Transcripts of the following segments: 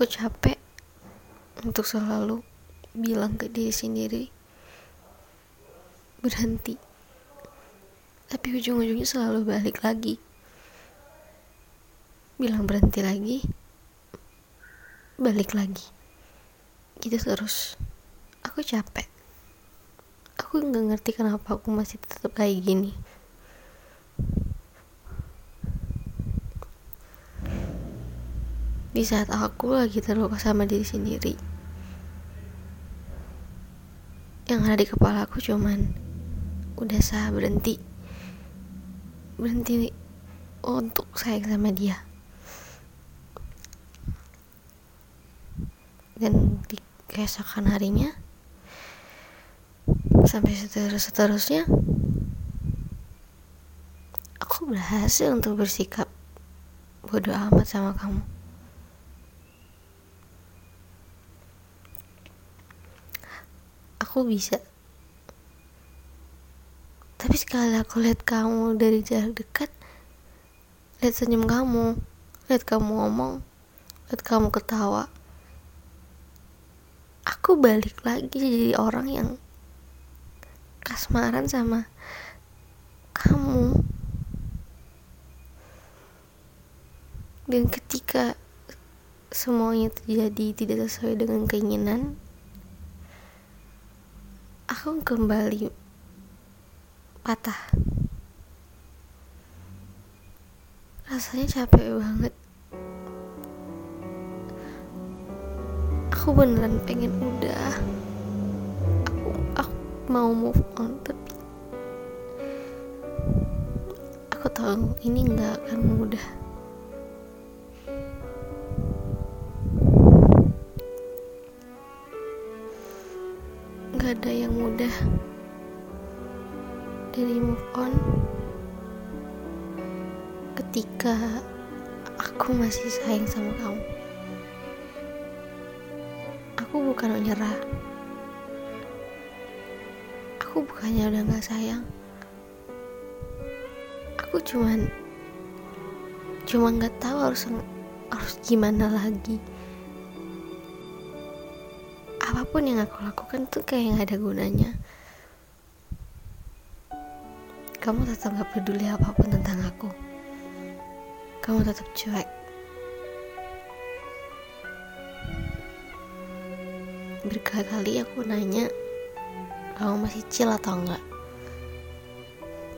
aku capek untuk selalu bilang ke diri sendiri berhenti. Tapi ujung-ujungnya selalu balik lagi. Bilang berhenti lagi. Balik lagi. Gitu terus. Aku capek. Aku nggak ngerti kenapa aku masih tetap kayak gini di saat aku lagi terluka sama diri sendiri. Yang ada di kepala aku cuman udah sah berhenti. Berhenti untuk sayang sama dia. Dan di keesokan harinya sampai seterus seterusnya aku berhasil untuk bersikap bodoh amat sama kamu aku bisa. Tapi sekali aku lihat kamu dari jarak dekat lihat senyum kamu lihat kamu ngomong lihat kamu ketawa aku balik lagi jadi orang yang kasmaran sama kamu. Dan ketika semuanya terjadi tidak sesuai dengan keinginan aku kembali patah. Rasanya capek banget. Aku beneran pengen udah. Aku aku mau move on tapi aku tahu ini nggak akan mudah nggak ada yang mudah. Dari move on ketika aku masih sayang sama kamu aku bukan menyerah aku bukannya udah gak sayang. Aku cuman cuma nggak tahu harus harus gimana lagi apa pun yang aku lakukan tuh kayak gak ada gunanya. Kamu tetap gak peduli apa pun tentang aku. Kamu tetap cuek. Berkali-kali aku nanya kamu masih chill atau enggak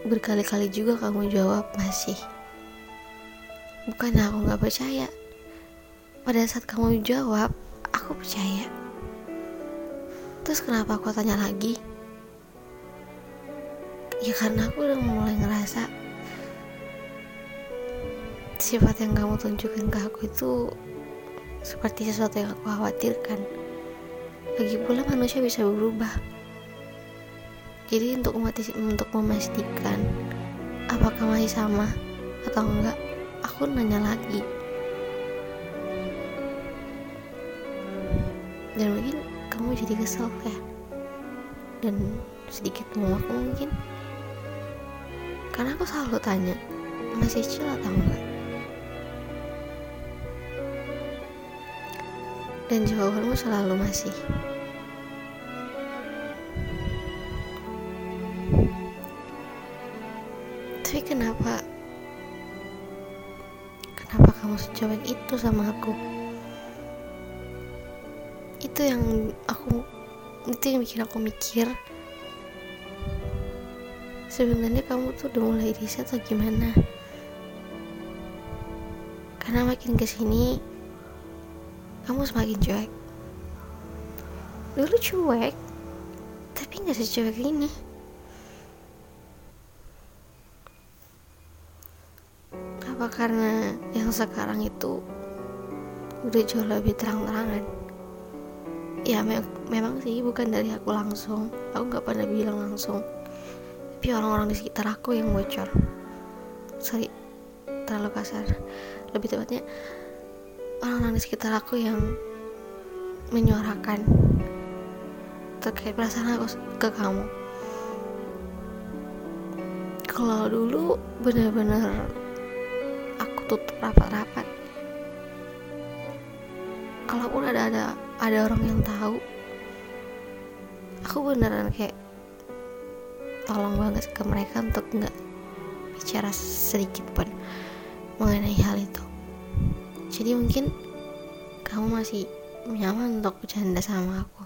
berkali-kali juga kamu jawab masih. Bukan aku gak percaya. Pada saat kamu jawab aku percaya terus kenapa aku tanya lagi? Ya karena aku udah mulai ngerasa sifat yang kamu tunjukkan ke aku itu seperti sesuatu yang aku khawatirkan. Lagi pula manusia bisa berubah. Jadi untuk untuk memastikan apakah masih sama atau enggak aku nanya lagi. Dan mungkin jadi kesel ya dan sedikit aku mungkin. Karena aku selalu tanya masih chill atau enggak? Dan jawabanmu selalu masih. Tapi kenapa kenapa kamu sejauh itu sama aku itu yang bikin aku mikir sebenarnya kamu tuh udah mulai riset atau gimana? Karena makin ke sini kamu semakin cuek. Dulu cuek tapi nggak secuek ini. Apa karena yang sekarang itu udah jauh lebih terang-terangan? Ya me memang sih bukan dari aku langsung. Aku nggak pernah bilang langsung. Tapi orang-orang di sekitar aku yang bocor. Sorry terlalu kasar. Lebih tepatnya orang-orang di sekitar aku yang menyuarakan terkait perasaan aku ke kamu. Kalau dulu benar-benar aku tutup rapat-rapat. Kalaupun ada ada ada orang yang tahu aku beneran kayak tolong banget ke mereka untuk nggak bicara sedikit pun mengenai hal itu. Jadi mungkin kamu masih nyaman untuk bercanda sama aku.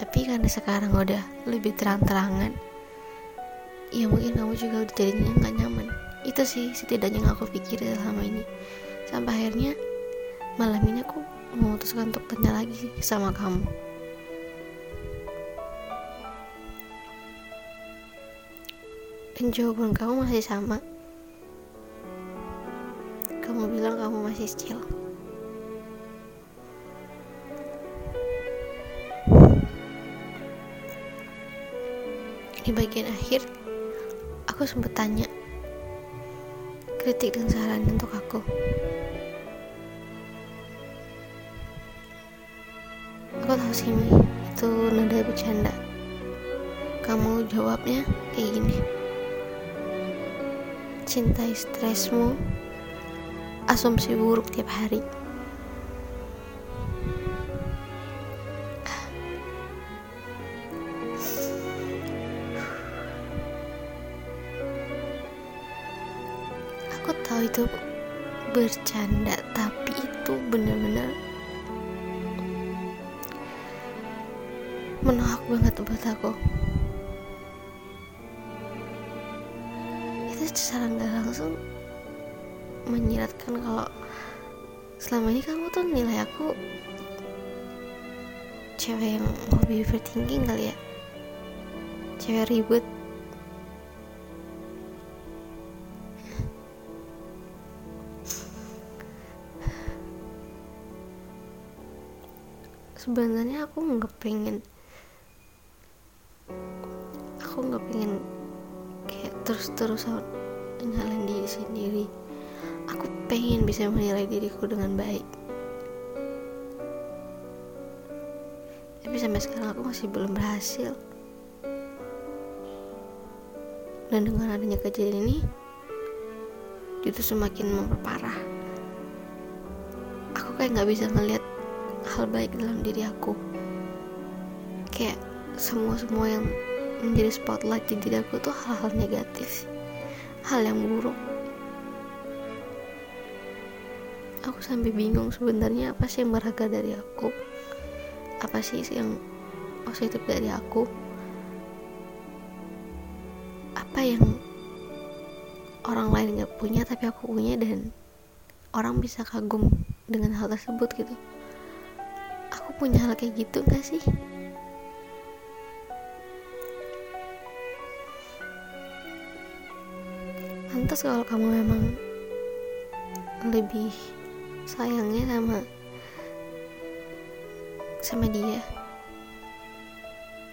Tapi karena sekarang udah lebih terang-terangan ya mungkin kamu juga udah jadinya nggak nyaman. Itu sih setidaknya yang aku pikir selama ini. Sampai akhirnya malam ini aku memutuskan untuk tanya lagi sama kamu. Dan jawaban kamu masih sama. Kamu bilang kamu masih chill di bagian akhir aku sempat tanya kritik dan saran untuk aku sih itu nada bercanda. Kamu jawabnya kayak gini. Cintai stresmu asumsi buruk tiap hari. Aku tahu itu bercanda tapi itu benar-benar banget buat aku. Itu secara nggak langsung menyiratkan kalau selama ini kamu tuh nilai aku cewek yang hobi overthinking kali ya. Cewek ribet. Sebenarnya aku nggak pengen aku nggak pengen kayak terus-terusan nyalain diri sendiri. Aku pengen bisa menilai diriku dengan baik. Tapi sampai sekarang aku masih belum berhasil. Dan dengan adanya kejadian ini itu semakin memperparah aku kayak nggak bisa ngelihat hal baik dalam diri aku. Kayak semua semua yang menjadi spotlight di diri aku tuh hal-hal negatif. Hal yang buruk. Aku sampai bingung sebenarnya apa sih yang berharga dari aku? Apa sih yang positif dari aku? Apa yang orang lain nggak punya tapi aku punya dan orang bisa kagum dengan hal tersebut gitu? Aku punya hal kayak gitu gak sih pantas kalau kamu memang lebih sayangnya sama sama dia.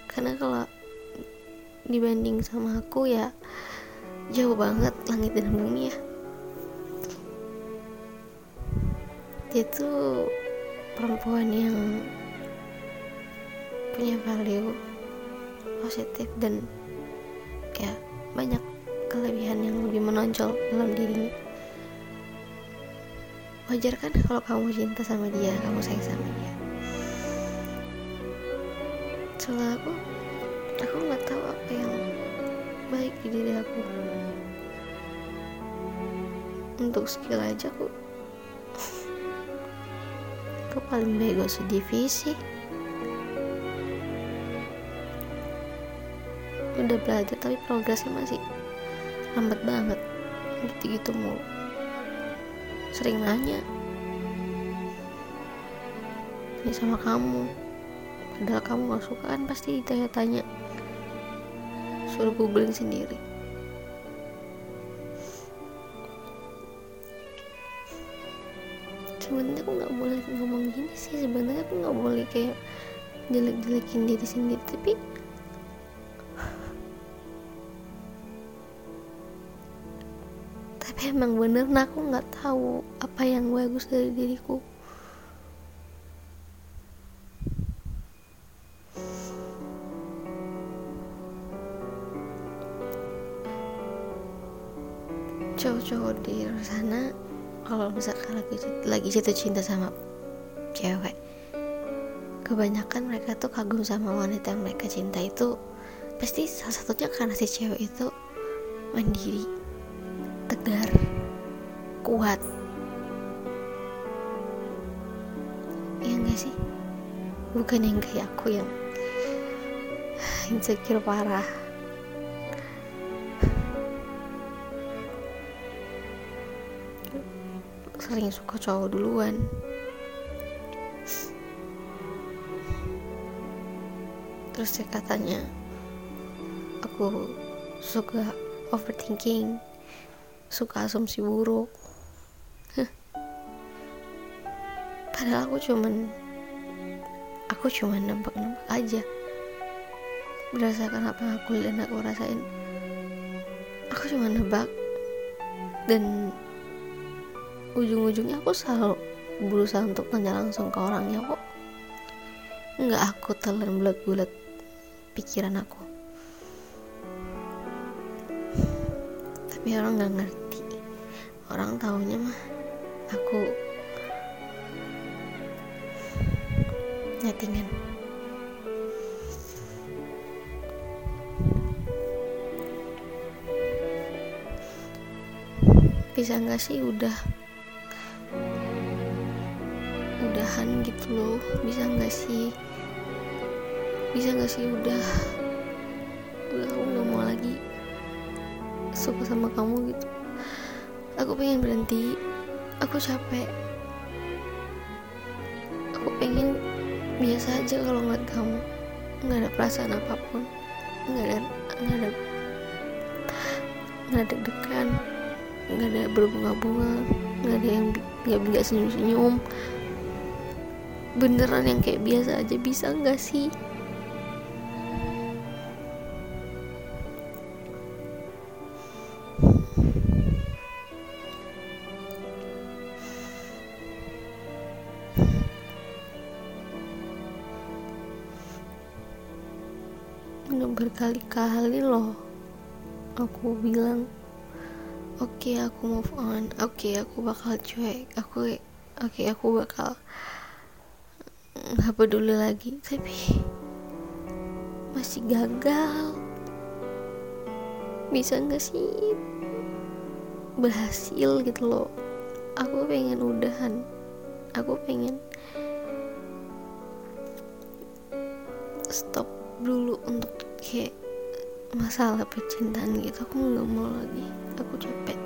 Karena kalau dibanding sama aku ya jauh banget langit dan bumi ya. Dia tuh perempuan yang punya value positif dan kayak banyak kelebihan yang lebih menonjol dalam dirinya wajar kan kalau kamu cinta sama dia kamu sayang sama dia? Soalnya aku aku nggak tahu apa yang baik di diri aku. Untuk skill aja aku aku paling bego sedivisi udah belajar tapi progresnya masih lambat banget. Gitu-gitu mulu. Sering nanya. Ini sama kamu. Padahal kamu gak suka kan pasti ditanya-tanya. Suruh googling sendiri. Sebenarnya aku nggak boleh ngomong gini sih. Sebenarnya aku nggak boleh kayak jelek-jelekin diri sendiri. Tapi tapi emang bener nah aku nggak tahu apa yang bagus dari diriku. Cowok-cowok di sana kalau sekarang lagi, lagi jatuh cinta sama cewek kebanyakan mereka tuh kagum sama wanita yang mereka cinta itu pasti salah satunya karena si cewek itu mandiri tegar kuat. Ya enggak sih? Bukan yang kayak aku yang insecure parah. Sering suka cowok duluan. Terus dia katanya aku suka overthinking suka asumsi buruk. Padahal aku cuman aku cuman nebak-nebak aja. Berdasarkan apa yang aku dan aku rasain aku cuma nebak. Dan ujung-ujungnya aku selalu berusaha untuk tanya langsung ke orangnya kok. Nggak aku telan bulat-bulat pikiran aku. Tapi orang nggak ngerti orang taunya mah aku nyatingan bisa nggak sih udah udahan gitu loh? Bisa nggak sih? Bisa nggak sih udah udah aku nggak mau lagi suka sama kamu gitu aku pengen berhenti. Aku capek. Aku pengen biasa aja kalau ngeliat kamu. Nggak ada perasaan apa pun. Nggak ada nggak ada nggak ada deg-degan. Nggak ada berbunga-bunga. Nggak ada yang nggak nggak senyum-senyum. Beneran yang kayak biasa aja bisa nggak sih udah berkali-kali loh. Aku bilang oke okay, aku move on. Oke okay, aku bakal cuek. Aku oke okay, aku bakal nggak peduli lagi. Tapi masih gagal. Bisa nggak sih berhasil gitu loh? Aku pengen udahan. Aku pengen stop dulu untuk kayak masalah percintaan gitu aku nggak mau lagi. Aku capek.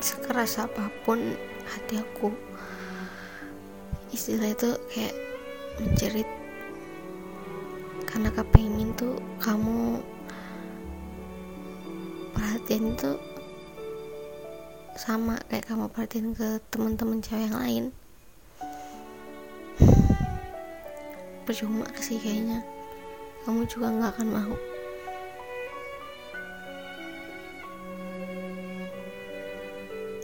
Sekeras apa pun hati aku istilah itu kayak menjerit. Karena kepengen tuh kamu perhatian itu sama kayak kamu perhatiin ke teman-teman cewek yang lain. Percuma sih kayaknya. Kamu juga nggak akan mau.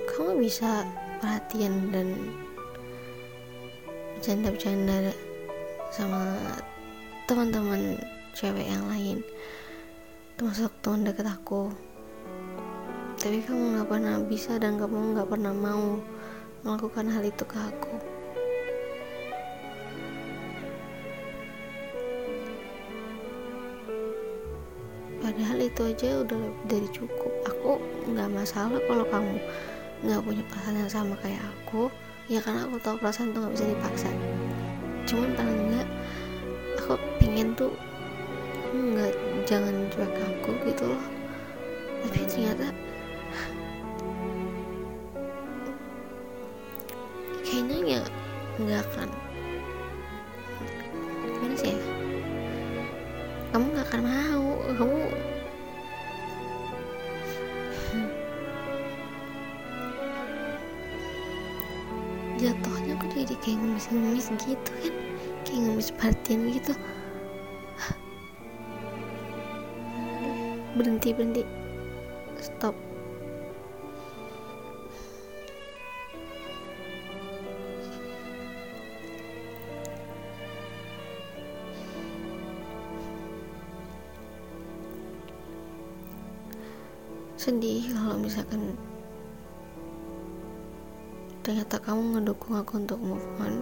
Kamu bisa perhatian dan bercanda-bercanda sama teman-teman cewek yang lain termasuk teman dekat aku tapi kamu nggak pernah bisa dan kamu nggak pernah mau melakukan hal itu ke aku. Padahal itu aja udah lebih dari cukup. Aku nggak masalah kalau kamu nggak punya perasaan yang sama kayak aku. Ya karena aku tahu perasaan tuh nggak bisa dipaksa. Cuman paling enggak aku pengen tuh nggak jangan cuek aku gitu loh. Tapi ternyata nggak akan. Gimana sih ya? Kamu nggak akan mau. Kamu jatuhnya aku jadi kayak ngemis-ngemis gitu kan? Kayak ngemis perhatian gitu. Berhenti berhenti. Stop sedih kalau misalkan ternyata kamu ngedukung aku untuk move on.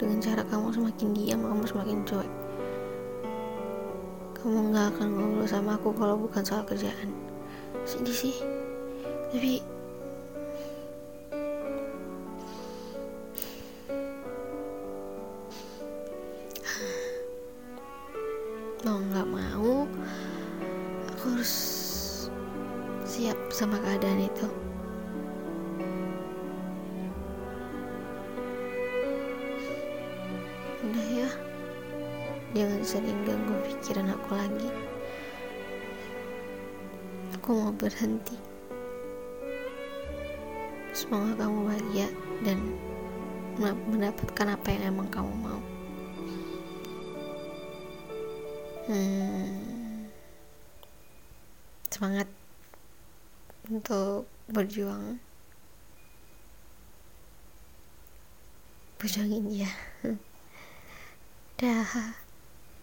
Dengan cara kamu semakin diam kamu semakin cuek. Kamu nggak akan ngobrol sama aku kalau bukan soal kerjaan. Sedih sih. Tapi sering ganggu pikiran aku lagi. Aku mau berhenti. Semoga kamu bahagia dan mendapatkan apa yang emang kamu mau. Hmm, semangat untuk berjuang. Berjuangin ya dah